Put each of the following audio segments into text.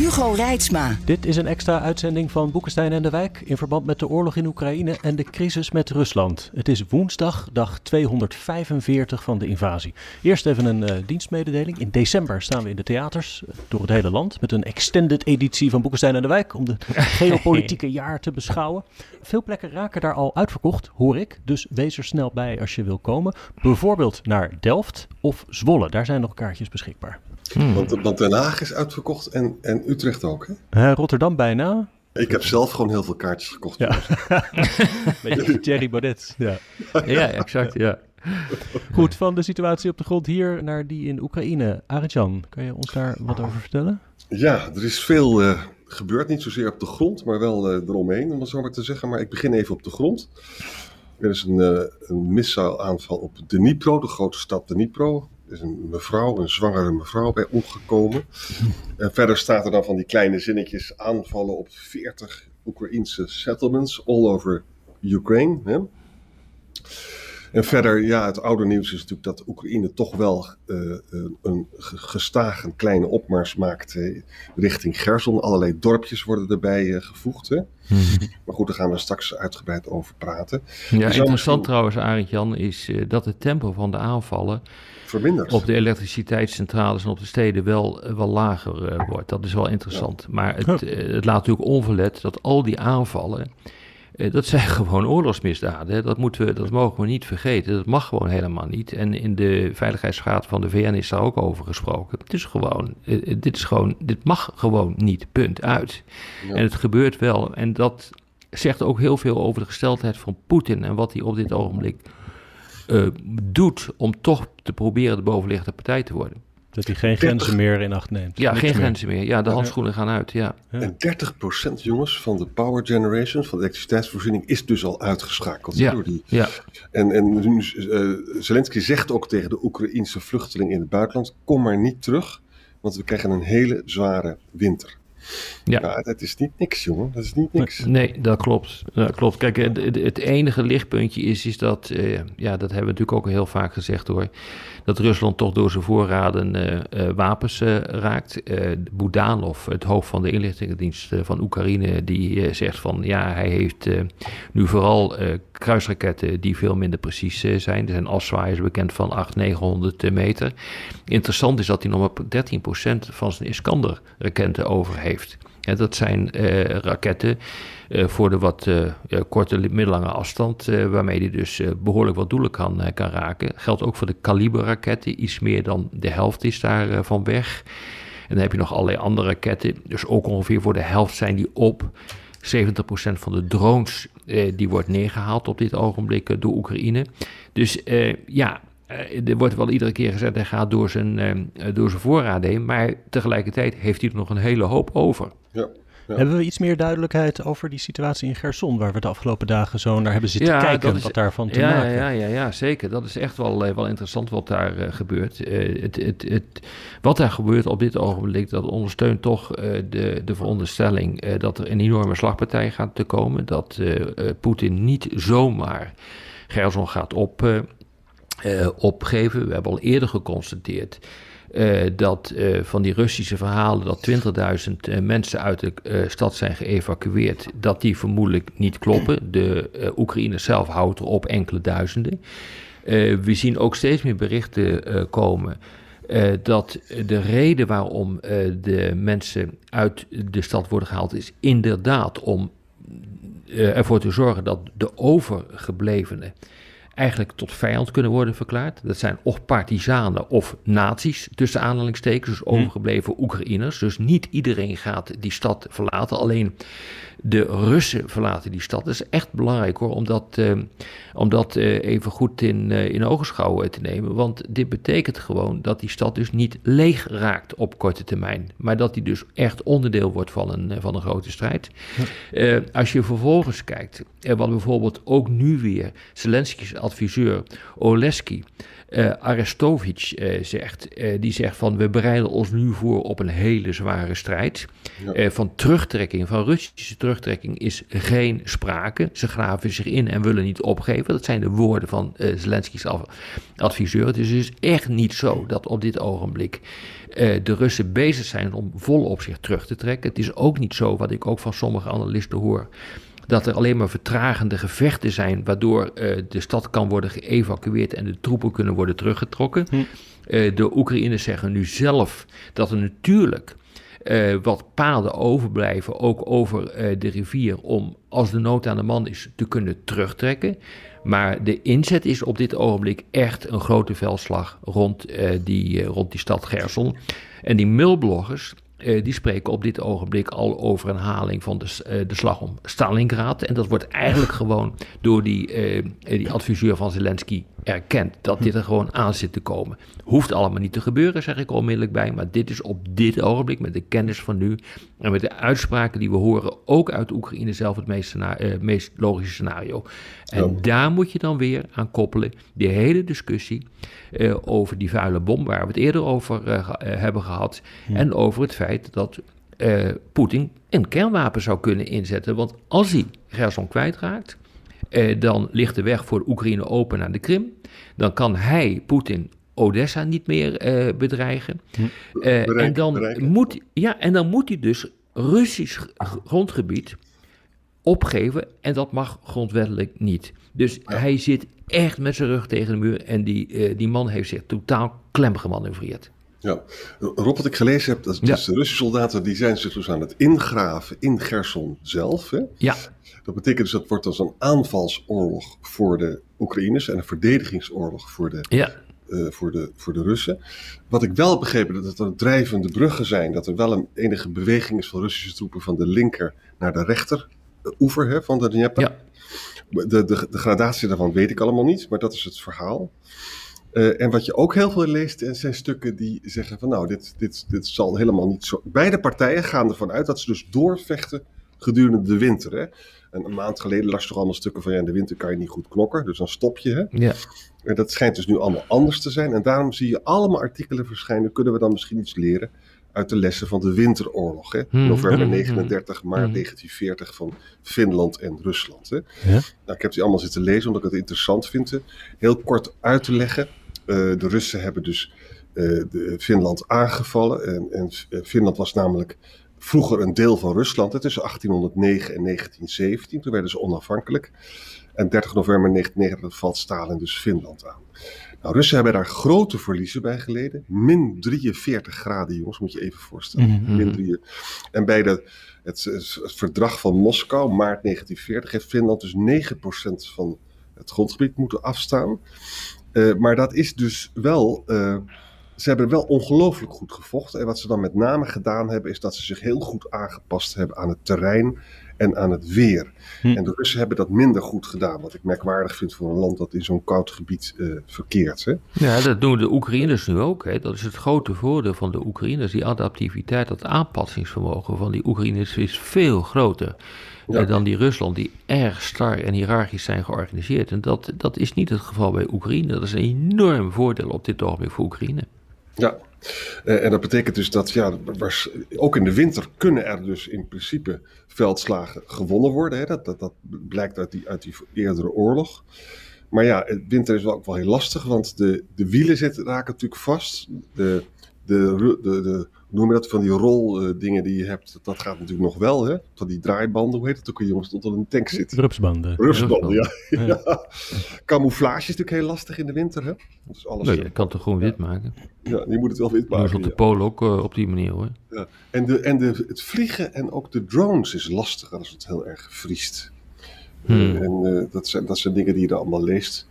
Hugo Reitsma. Dit is een extra uitzending van Boekenstein en de Wijk in verband met de oorlog in Oekraïne en de crisis met Rusland. Het is woensdag, dag 245 van de invasie. Eerst even een uh, dienstmededeling. In december staan we in de theaters uh, door het hele land met een extended editie van Boekenstein en de Wijk om de geopolitieke jaar te beschouwen. Veel plekken raken daar al uitverkocht, hoor ik. Dus wees er snel bij als je wil komen. Bijvoorbeeld naar Delft of Zwolle. Daar zijn nog kaartjes beschikbaar. Hmm. Want, want, Den Haag is uitverkocht en, en Utrecht ook, hè? Uh, Rotterdam bijna. Ik heb zelf gewoon heel veel kaartjes gekocht. Ja. Beetje Thierry Baudet. Ja. ja, exact, ja. Goed, van de situatie op de grond hier naar die in Oekraïne. Arjan, kan je ons daar wat over vertellen? Ja, er is veel uh, gebeurd. Niet zozeer op de grond, maar wel uh, eromheen, om het zo maar te zeggen. Maar ik begin even op de grond. Er is een, uh, een missileaanval op Dnipro, de grote stad Dnipro is een mevrouw, een zwangere mevrouw bij omgekomen. En verder staat er dan van die kleine zinnetjes aanvallen op 40 Oekraïnse settlements all over Ukraine. Hè? En verder, ja, het oude nieuws is natuurlijk dat Oekraïne toch wel uh, een gestage kleine opmars maakt uh, richting Gerson. Allerlei dorpjes worden erbij uh, gevoegd. Hè? Mm-hmm. Maar goed, daar gaan we straks uitgebreid over praten. Ja, interessant misschien... trouwens, Arend Jan, is dat het tempo van de aanvallen Verminderd. op de elektriciteitscentrales en op de steden wel, wel lager wordt. Dat is wel interessant. Ja. Maar het, het laat natuurlijk onverlet dat al die aanvallen dat zijn gewoon oorlogsmisdaden. Dat, moeten we, dat mogen we niet vergeten. Dat mag gewoon helemaal niet. En in de Veiligheidsraad van de VN is daar ook over gesproken. Het is gewoon, dit, is gewoon, dit mag gewoon niet, punt, uit. Ja. En het gebeurt wel. En dat zegt ook heel veel over de gesteldheid van Poetin en wat hij op dit ogenblik uh, doet om toch te proberen de bovenliggende partij te worden. Dat hij geen grenzen meer in acht neemt. Ja, Niks geen meer. grenzen meer. Ja, de handschoenen gaan uit, ja. En 30% jongens van de power generation, van de elektriciteitsvoorziening, is dus al uitgeschakeld. Ja, door die. ja. En, en uh, Zelensky zegt ook tegen de Oekraïense vluchteling in het buitenland, kom maar niet terug, want we krijgen een hele zware winter. Ja. ja, dat is niet niks, jongen. Dat is niet niks. Nee, dat klopt. Dat klopt. Kijk, het, het enige lichtpuntje is, is dat, uh, ja, dat hebben we natuurlijk ook heel vaak gezegd hoor, dat Rusland toch door zijn voorraden uh, uh, wapens raakt. Budanov, het hoofd van de inlichtingendienst van Oekraïne, die zegt van, ja, hij heeft nu vooral kruisraketten die veel minder precies zijn. Er zijn afzwaaiers bekend van 800, 900 meter. Interessant is dat hij nog maar 13% van zijn Iskander-raketten over heeft. Ja, dat zijn uh, raketten uh, voor de wat uh, korte, middellange afstand, waarmee hij dus behoorlijk wat doelen kan, kan raken. Geldt ook voor de kaliberraketten, iets meer dan de helft is daarvan weg. En dan heb je nog allerlei andere raketten, dus ook ongeveer voor de helft zijn die op. 70% van de drones die wordt neergehaald op dit ogenblik door Oekraïne. Dus ja, er wordt wel iedere keer gezegd, hij gaat door zijn, uh, door zijn voorraden heen. Maar tegelijkertijd heeft hij er nog een hele hoop over. Ja. Ja. Hebben we iets meer duidelijkheid over die situatie in Gerson, waar we de afgelopen dagen zo naar hebben zitten ja, kijken, is, wat daarvan te ja, maken? Ja, ja, ja, zeker. Dat is echt wel, wel interessant wat daar uh, gebeurt. Uh, het, het, het, wat daar gebeurt op dit ogenblik, dat ondersteunt toch uh, de, de veronderstelling dat er een enorme slagpartij gaat te komen. Dat Poetin niet zomaar Gerson gaat op uh, opgeven. We hebben al eerder geconstateerd uh, dat uh, van die Russische verhalen dat 20.000 mensen uit de stad zijn geëvacueerd, dat die vermoedelijk niet kloppen. De Oekraïne zelf houdt er op enkele duizenden. we zien ook steeds meer berichten komen. dat de reden waarom de mensen uit de stad worden gehaald is inderdaad om ervoor te zorgen dat de overgeblevenen eigenlijk tot vijand kunnen worden verklaard. Dat zijn of partisanen of nazi's, tussen aanhalingstekens, dus overgebleven Oekraïners. Dus niet iedereen gaat die stad verlaten, alleen de Russen verlaten die stad. Dat is echt belangrijk hoor, om dat, uh, om dat uh, even goed in, uh, in ogenschouw te nemen. Want dit betekent gewoon dat die stad dus niet leeg raakt op korte termijn. Maar dat die dus echt onderdeel wordt van een, van een grote strijd. Ja. als je vervolgens kijkt, wat bijvoorbeeld ook nu weer Zelensky's adviseur Oleski uh, Arestovic uh, zegt. Uh, die zegt van we bereiden ons nu voor op een hele zware strijd. Ja. van terugtrekking, van Russische terugtrekking is geen sprake. Ze graven zich in en willen niet opgeven. Dat zijn de woorden van Zelensky's adviseur. Het is dus echt niet zo dat op dit ogenblik de Russen bezig zijn om volop zich terug te trekken. Het is ook niet zo, wat ik ook van sommige analisten hoor dat er alleen maar vertragende gevechten zijn, waardoor uh, de stad kan worden geëvacueerd en de troepen kunnen worden teruggetrokken. Hm. Uh, de Oekraïners zeggen nu zelf dat er natuurlijk uh, wat paden overblijven, ook over de rivier, om als de nood aan de man is te kunnen terugtrekken. Maar de inzet is op dit ogenblik echt een grote veldslag rond, die, rond die stad Gerson. En die mailbloggers, uh, die spreken op dit ogenblik al over een haling van de, de slag om Stalingrad. En dat wordt eigenlijk gewoon door die, die adviseur van Zelensky erkend. Dat dit er gewoon aan zit te komen. Hoeft allemaal niet te gebeuren, zeg ik onmiddellijk bij. Maar dit is op dit ogenblik, met de kennis van nu. En met de uitspraken die we horen, ook uit Oekraïne zelf, het meest, meest logische scenario. En daar moet je dan weer aan koppelen. Die hele discussie over die vuile bom, waar we het eerder over hebben gehad. En over het feit dat Poetin een kernwapen zou kunnen inzetten. Want als hij Gerson kwijtraakt, uh, dan ligt de weg voor Oekraïne open naar de Krim. Dan kan hij, Poetin, Odessa niet meer uh, bedreigen. Hm. en, dan Moet, ja, en dan moet hij dus Russisch grondgebied opgeven. En dat mag grondwettelijk niet. Dus hij zit echt met zijn rug tegen de muur. En die, die man heeft zich totaal klem gemanoeuvreerd. Ja, Rob, wat ik gelezen heb, dat ja. dus de Russische soldaten die zijn zich dus aan het ingraven in Gerson zelf. Hè? Ja. Dat betekent dus dat wordt als een aanvalsoorlog voor de Oekraïners en een verdedigingsoorlog voor de, ja. uh, voor de, voor de Russen. Wat ik wel begrepen, dat er drijvende bruggen zijn, dat er wel een enige beweging is van Russische troepen van de linker naar de rechter oever hè, van de Dnieper. Ja. De, de, de gradatie daarvan weet ik allemaal niet, maar dat is het verhaal. Uh, en wat je ook heel veel leest, zijn stukken die zeggen van nou, dit, dit, dit zal helemaal niet zo. Beide partijen gaan ervan uit dat ze dus doorvechten gedurende de winter. Hè? En een maand geleden las je toch allemaal stukken van ja, in de winter kan je niet goed knokken, dus dan stop je. Hè? Ja. En dat schijnt dus nu allemaal anders te zijn. En daarom zie je allemaal artikelen verschijnen. Kunnen we dan misschien iets leren uit de lessen van de winteroorlog? Hè? Hmm. November 39, maart hmm. 1940 van Finland en Rusland. Hè? Ja. Nou, ik heb die allemaal zitten lezen omdat ik het interessant vind. Hè? Heel kort uit te leggen. Uh, de Russen hebben dus uh, de Finland aangevallen. En, en uh, Finland was namelijk vroeger een deel van Rusland. Hè, tussen 1809 en 1917. Toen werden ze onafhankelijk. En 30 november 1939 valt Stalin dus Finland aan. Nou, Russen hebben daar grote verliezen bij geleden. Min 43 graden, jongens, moet je even voorstellen. Mhm. Mm -hmm. Min 3. En bij de, het, het, verdrag van Moskou, maart 1940, heeft Finland dus 9% van het grondgebied moeten afstaan. Uh, maar dat is dus wel. Uh, ze hebben wel ongelooflijk goed gevochten. En wat ze dan met name gedaan hebben, is dat ze zich heel goed aangepast hebben aan het terrein en aan het weer. Hm. En de Russen hebben dat minder goed gedaan. Wat ik merkwaardig vind voor een land dat in zo'n koud gebied uh, verkeert. Hè? Ja, dat doen de Oekraïners nu ook. Hè. Dat is het grote voordeel van de Oekraïners. Die adaptiviteit, dat aanpassingsvermogen van die Oekraïners is veel groter. Ja. dan die Rusland, die erg star en hiërarchisch zijn georganiseerd. En dat, dat is niet het geval bij Oekraïne. Dat is een enorm voordeel op dit ogenblik voor Oekraïne. Ja, uh, en dat betekent dus dat ja, ook in de winter kunnen er dus in principe veldslagen gewonnen worden. Hè? Dat, dat, dat blijkt uit die, uit die eerdere oorlog. Maar ja, winter is wel ook wel heel lastig, want de, de wielen zitten, raken natuurlijk vast. De, de, de, de, noem je dat, van die roldingen uh, die je hebt, dat, dat, gaat natuurlijk nog wel, hè? Van die draaibanden, hoe heet het ook, jongens, tot in een tank zit. Rupsbanden. Rupsbanden, ja. ja. ja. Camouflage is natuurlijk heel lastig in de winter, hè? Dus alles nee, je kan het gewoon wit maken. Ja, je moet het wel wit maken. Dat is op de polen ook uh, op die manier, hoor. Ja. En, de, en de, het vliegen en ook de drones is lastiger als het heel erg vriest. Hmm. En dat, zijn, dat zijn dingen die je er allemaal leest.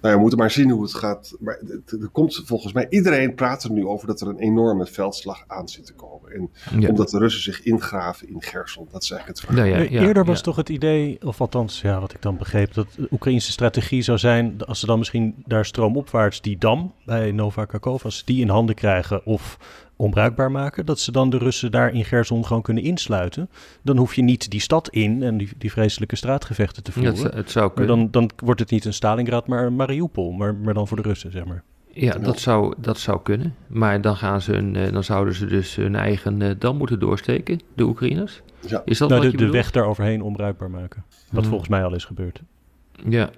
Nou ja, we moeten maar zien hoe het gaat. Maar er komt volgens mij, iedereen praat er nu over dat er een enorme veldslag aan zit te komen. En Ja. omdat de Russen zich ingraven in Gerson. Dat is eigenlijk het verhaal. Ja, Eh, ja, Eerder was toch het idee, of althans ja, wat ik dan begreep, dat de Oekraïnse strategie zou zijn, als ze dan misschien daar stroomopwaarts die dam bij Nova ze die in handen krijgen of onbruikbaar maken, dat ze dan de Russen daar in Gerson gewoon kunnen insluiten. Dan hoef je niet die stad in en die, die vreselijke straatgevechten te Ja, voeren. het, het zou maar kunnen. dan, dan wordt het niet een Stalingrad, maar een Mariupol, maar, maar dan voor de Russen, zeg maar. Ja, dat zou, dat zou kunnen. Maar dan, gaan ze hun, eh, dan zouden ze dus hun eigen eh, dam moeten doorsteken, de Oekraïners. Ja. Is dat Nou, wat de, je de weg daar overheen onbruikbaar maken. Wat Hmm. volgens mij al is gebeurd. Ja,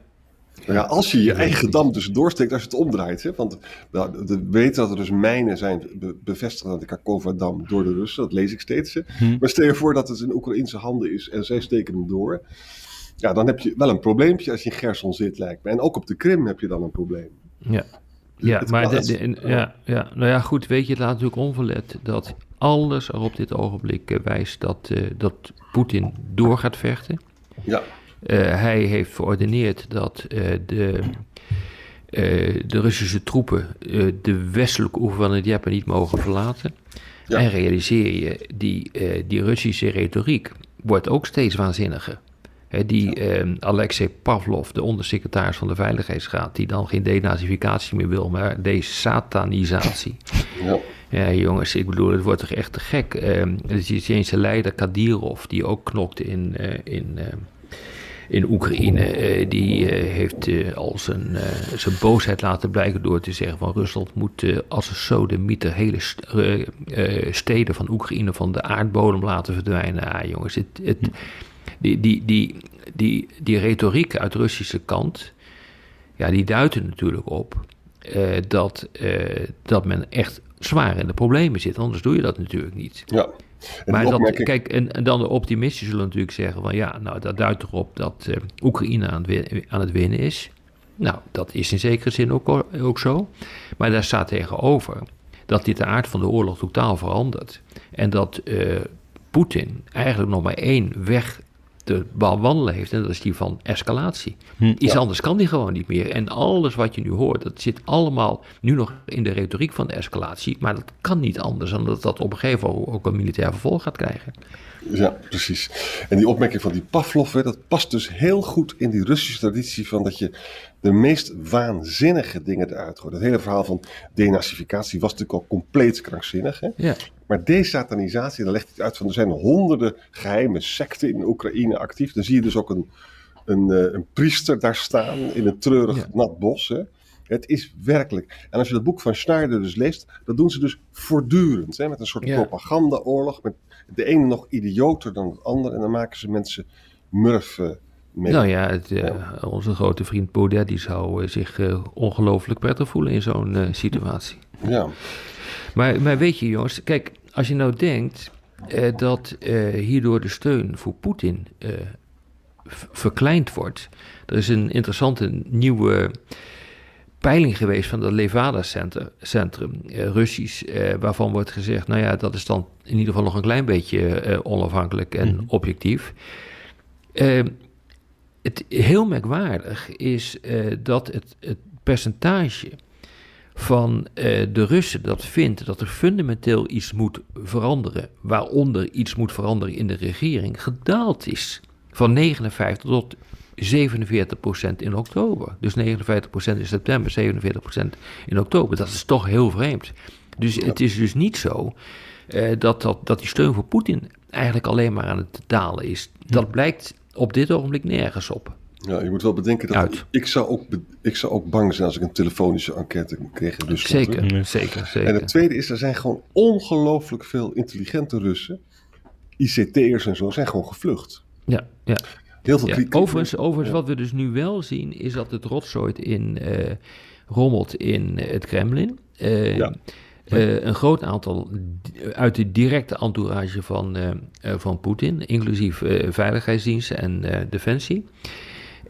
Nou ja, als je je eigen dam dus doorsteekt, als je het omdraait. Hè, want nou, we weten dat er dus mijnen zijn be- bevestigd aan de Kakova-dam door de Russen. Dat lees ik steeds. Hè. Hm. Maar stel je voor dat het in Oekraïnse handen is en zij steken hem door. Ja, dan heb je wel een probleempje als je in Gerson zit, lijkt me. En ook op de Krim heb je dan een probleem. ja. Ja, Het maar de, de- ja, ja, nou ja, goed, weet je, het laat natuurlijk onverlet dat alles er op dit ogenblik eh, wijst dat, eh, dat Poetin door gaat vechten. Ja, hij heeft verordeneerd dat eh, de, eh, de Russische troepen eh, de westelijke oever van het Dnieper niet mogen verlaten. Ja. En realiseer je, die, eh, die Russische retoriek wordt ook steeds waanzinniger. Hè, die eh, Alexei Pavlov, de ondersecretaris van de Veiligheidsraad, die dan geen denazificatie meer wil, maar desatanisatie. ja. Ja, jongens, ik bedoel, het wordt toch echt te gek. Ehm de Tsjetsjeense leider Kadyrov, die ook knokte in, eh, in, eh, in Oekraïne, eh, die eh, heeft eh, al zijn, zijn boosheid laten blijken door te zeggen van Rusland moet als een sodemieter hele st- steden van Oekraïne van de aardbodem laten verdwijnen. Ah, jongens, het, het, die, die, die, die, die retoriek uit de Russische kant, ja, die duidt er natuurlijk op dat, dat men echt zwaar in de problemen zit. Anders doe je dat natuurlijk niet. ja. Maar dat, kijk, en, en dan de optimisten zullen natuurlijk zeggen van ja, nou dat duidt erop dat eh, Oekraïne aan het, win- aan het winnen is. Nou, dat is in zekere zin ook, ook zo. Maar daar staat tegenover dat dit de aard van de oorlog totaal verandert. En dat eh, Poetin eigenlijk nog maar één weg te bewandelen heeft. En dat is die van escalatie. Iets Ja. anders kan die gewoon niet meer. En alles wat je nu hoort, dat zit allemaal nu nog in de retoriek van de escalatie. Maar dat kan niet anders dan dat dat op een gegeven moment ook een militair vervolg gaat krijgen. Ja, precies. En die opmerking van die Pavlov, hè, dat past dus heel goed in die Russische traditie van dat je de meest waanzinnige dingen eruit gooit. Het hele verhaal van denazificatie was natuurlijk al compleet krankzinnig. Hè? Ja. Maar desatanisatie, daar legt hij het uit van er zijn honderden geheime secten in Oekraïne actief. Dan zie je dus ook een, een, eh, een priester daar staan in een treurig Ja. nat bos. Hè? Het is werkelijk. En als je dat boek van Schneider dus leest, dat doen ze dus voortdurend. Hè? Met een soort Ja. propagandaoorlog. Met de ene nog idioter dan het ander. En dan maken ze mensen murf eh, mee. Nou ja, het, eh, onze grote vriend Baudet die zou eh, zich ongelooflijk prettig voelen in zo'n situatie. Ja, Maar, maar weet je jongens, kijk, als je nou denkt eh, dat eh, hierdoor de steun voor Poetin v- verkleind wordt. Er is een interessante nieuwe peiling geweest van het Levada Center, Centrum, Russisch, waarvan wordt gezegd, nou ja, dat is dan in ieder geval nog een klein beetje onafhankelijk en objectief. Eh, het heel merkwaardig is dat het, het percentage van eh, de Russen dat vindt dat er fundamenteel iets moet veranderen, waaronder iets moet veranderen in de regering, gedaald is. Van 59 tot 47 procent in oktober. Dus 59 procent in september, 47 procent in oktober. Dat is toch heel vreemd. Dus het is dus niet zo eh, dat, dat, dat die steun voor Poetin eigenlijk alleen maar aan het dalen is. Dat blijkt op dit ogenblik nergens op. ja, je moet wel bedenken dat Uit. ik zou, ook, ik zou ook bang zijn als ik een telefonische enquête kreeg in Rusland. Zeker, zeker, zeker. En het tweede is, er zijn gewoon ongelooflijk veel intelligente Russen. ICT'ers en zo zijn gewoon gevlucht. Ja, ja. Heel veel Ja, overigens, wat we dus nu wel zien, is dat het rotzooit in, eh, rommelt in het Kremlin. Eh, Ja. eh, een groot aantal uit de directe entourage van, eh, eh, van Poetin, inclusief eh, veiligheidsdiensten en eh, defensie.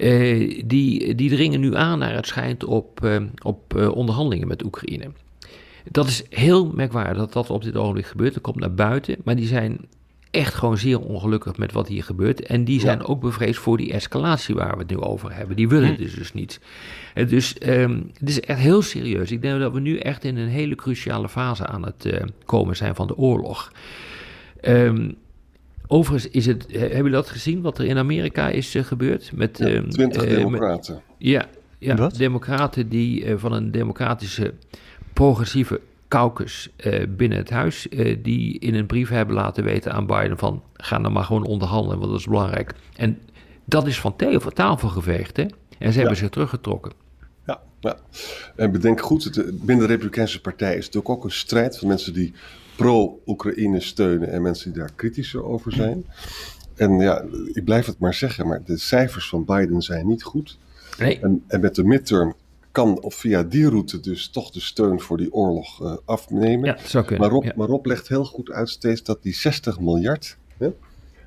Eh, die, die dringen nu aan naar het schijnt op, eh, op eh, onderhandelingen met Oekraïne. Dat is heel merkwaardig dat dat op dit ogenblik gebeurt. Dat komt naar buiten, maar die zijn echt gewoon zeer ongelukkig met wat hier gebeurt. En die zijn ook bevreesd voor die escalatie waar we het nu over hebben. Die willen dus, dus niet. En dus um, het is echt heel serieus. Ik denk dat we nu echt in een hele cruciale fase aan het komen zijn van de oorlog. Um, overigens is het, hebben jullie dat gezien wat er in Amerika is uh, gebeurd? Met ja, um, 20 uh, democraten. Met, ja, ja democraten die van een democratische progressieve caucus uh, binnen het huis, uh, die in een brief hebben laten weten aan Biden van ga dan maar gewoon onderhandelen, want dat is belangrijk. En dat is van tafel geveegd, hè? En ze hebben zich teruggetrokken. Ja, ja, en bedenk goed, het, binnen de Republikeinse Partij is het ook, ook een strijd van mensen die pro-Oekraïne steunen en mensen die daar kritischer over zijn. En ja, ik blijf het maar zeggen, maar de cijfers van Biden zijn niet goed. Nee. En, en met de midterm kan of via die route dus toch de steun voor die oorlog uh, afnemen. Ja, zou kunnen. Maar Rob, ja. maar Rob legt heel goed uit steeds dat die 60 miljard, hè,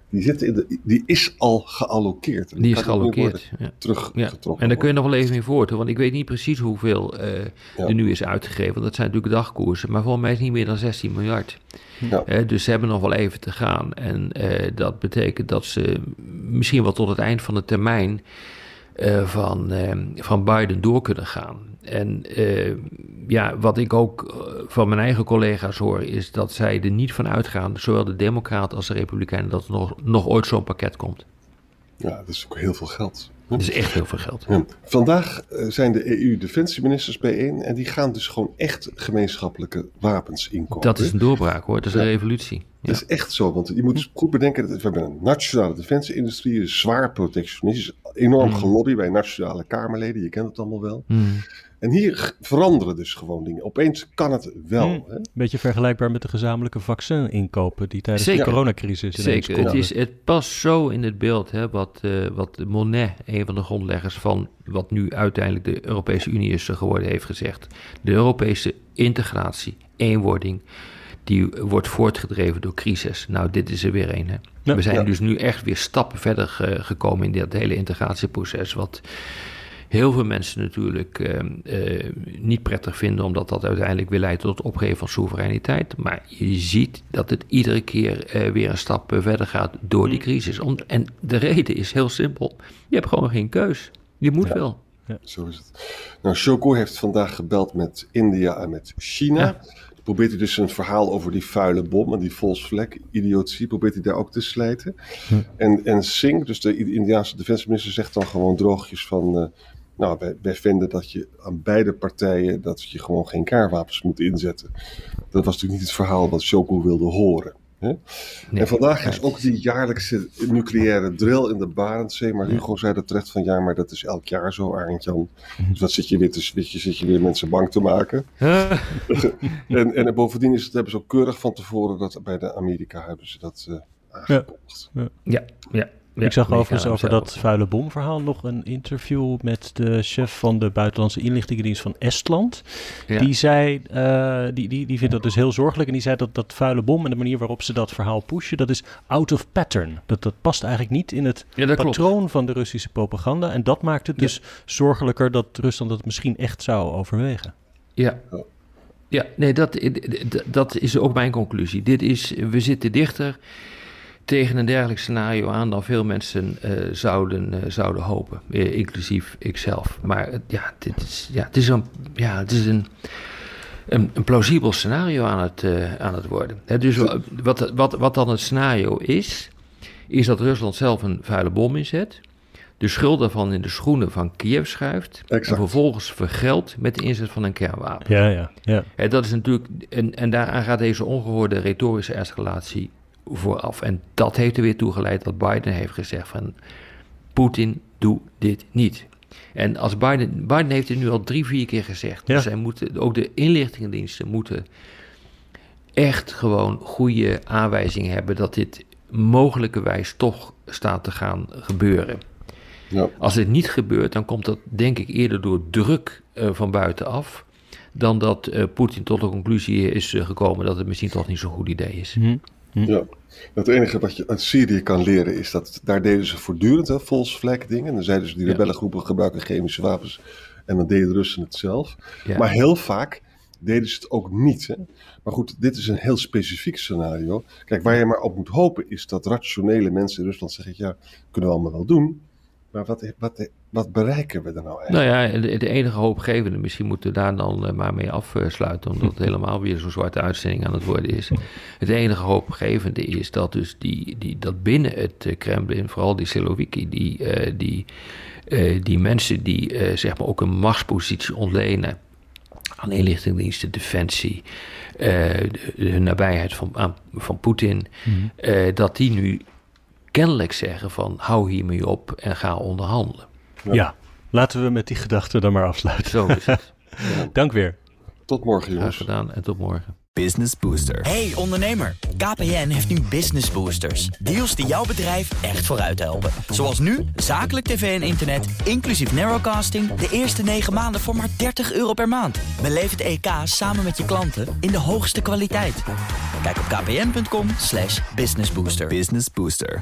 die, zit in de, die is al geallokeerd. Die is geallokeerd. Ja. Teruggetrokken. Ja. En daar kun je nog wel even in voort, want ik weet niet precies hoeveel uh, ja. er nu is uitgegeven. Want dat zijn natuurlijk dagkoersen, maar volgens mij is het niet meer dan 16 miljard. Ja. Uh, dus ze hebben nog wel even te gaan. En uh, dat betekent dat ze misschien wel tot het eind van de termijn van, van Biden door kunnen gaan. En uh, ja, wat ik ook van mijn eigen collega's hoor, is dat zij er niet van uitgaan, zowel de Democraten als de Republikeinen, dat er nog, nog ooit zo'n pakket komt. Ja, dat is ook heel veel geld. Dat is echt heel veel geld. Ja. Vandaag zijn de EU-defensieministers bijeen en die gaan dus gewoon echt gemeenschappelijke wapens inkopen. Dat is een doorbraak hoor, dat is een revolutie. Ja. Dat is echt zo, want je moet goed bedenken dat we hebben een nationale defensieindustrie, zwaar protectionistisch, enorm mm. gelobby bij nationale kamerleden, je kent het allemaal wel. Mm. En hier veranderen dus gewoon dingen. Opeens kan het wel. Mm. Hè? Beetje vergelijkbaar met de gezamenlijke vaccin-inkopen die tijdens Zeker. de coronacrisis Zeker. Het, is, het past zo in het beeld hè, wat, uh, wat Monet, een van de grondleggers van wat nu uiteindelijk de Europese Unie is geworden, heeft gezegd. De Europese integratie, eenwording, die wordt voortgedreven door crisis. Nou, dit is er weer een. Hè. Ja, We zijn ja. dus nu echt weer stappen verder ge gekomen in dat hele integratieproces. Wat heel veel mensen natuurlijk uh, uh, niet prettig vinden, omdat dat uiteindelijk weer leidt tot het opgeven van soevereiniteit. Maar je ziet dat het iedere keer uh, weer een stap verder gaat door die crisis. Om, en de reden is heel simpel: je hebt gewoon geen keus. Je moet Ja. wel. Zo is het. Nou, Shoko heeft vandaag gebeld met India en met China. Ja. Probeert hij dus een verhaal over die vuile bom en die flag idiotie, probeert hij daar ook te slijten. Hm. En, en Singh, dus de Indiaanse defensieminister, zegt dan gewoon droogjes van... nou, wij, wij vinden dat je aan beide partijen, dat je gewoon geen kaarwapens moet inzetten. Dat was natuurlijk niet het verhaal wat Shoko wilde horen. Hè? Nee. En vandaag is ook die jaarlijkse nucleaire drill in de Barentszee. Maar Hugo zei dat terecht van ja, maar dat is elk jaar zo, Arend Jan. Dus wat zit je weer te switchen, zit je weer mensen bang te maken. En, en bovendien is het, hebben ze ook keurig van tevoren dat bij de Amerika hebben ze dat aangekondigd. ja, ja. ja. Ik zag overigens over zelf. dat vuile bomverhaal nog een interview met de chef van de buitenlandse inlichtingendienst van Estland. Ja. Die zei, eh, die, die, die vindt dat dus heel zorgelijk. En die zei dat dat vuile bom en de manier waarop ze dat verhaal pushen, dat is out of pattern. Dat, dat past eigenlijk niet in het Ja, dat klopt. patroon van de Russische propaganda. En dat maakt het dus zorgelijker dat Rusland dat misschien echt zou overwegen. Ja. Ja, nee, dat, dat is ook mijn conclusie. Dit is, we zitten dichter tegen een dergelijk scenario aan dan veel mensen uh, zouden, uh, zouden hopen, uh, inclusief ikzelf. Maar ja, dit is, ja, het is een, ja, het is een, een, een plausibel scenario aan het, eh, aan het worden. Dus wat, wat, wat dan het scenario is, is dat Rusland zelf een vuile bom inzet de schuld daarvan in de schoenen van Kiev schuift. Exact. En vervolgens vergeldt met de inzet van een kernwapen. Ja, ja, ja. En, dat is natuurlijk, en, en daaraan gaat deze ongehoorde retorische escalatie vooraf. En dat heeft er weer toe geleid dat Biden heeft gezegd van... Poetin, doe dit niet. En als Biden, Biden heeft het nu al drie, vier keer gezegd. Ja. Dus zij moeten, ook de inlichtingendiensten moeten echt gewoon goede aanwijzingen hebben... dat dit mogelijkerwijs toch staat te gaan gebeuren. Ja. Als dit niet gebeurt, dan komt dat denk ik eerder door druk uh, van buitenaf. Dan dat uh, Poetin tot de conclusie is uh, gekomen dat het misschien toch niet zo'n goed idee is. Hm. Hm. Ja, het enige wat je uit Syrië kan leren is dat daar deden ze voortdurend hè, false flag dingen. En dan zeiden ze die rebellengroepen gebruiken chemische wapens en dan deden de Russen het zelf. Ja. Maar heel vaak deden ze het ook niet. Hè? Maar goed, dit is een heel specifiek scenario. Kijk, waar je maar op moet hopen is dat rationele mensen in Rusland zeggen: ja, kunnen we allemaal wel doen. Maar wat, wat, wat bereiken we er nou eigenlijk? Nou ja, de, de enige hoopgevende, misschien moeten we daar dan eh, maar mee afsluiten, omdat het helemaal weer zo'n zwarte uitzending aan het worden is. Het enige hoopgevende is dat dus die, die, dat binnen het eh, Kremlin, vooral die Siloviki, die, uh, die, uh, die mensen die uh, zeg maar ook een machtspositie ontlenen aan inlichtingendiensten, defensie, de, de, nabijheid van, aan, van Poetin, mm -hmm. dat die nu kennelijk zeggen van hou hiermee op en ga onderhandelen. Ja, ja laten we met die gedachte dan maar afsluiten. Zo is het. ja. Dank weer. Tot morgen jongens. Graag gedaan en tot morgen. Business Booster. Hey ondernemer, KPN heeft nu Business Boosters. Deals die jouw bedrijf echt vooruit helpen. Zoals nu, zakelijk tv en internet, inclusief narrowcasting... de eerste 9 maanden voor maar 30 euro per maand. Beleef het EK samen met je klanten in de hoogste kwaliteit. Kijk op kpn.com businessbooster. Business Booster.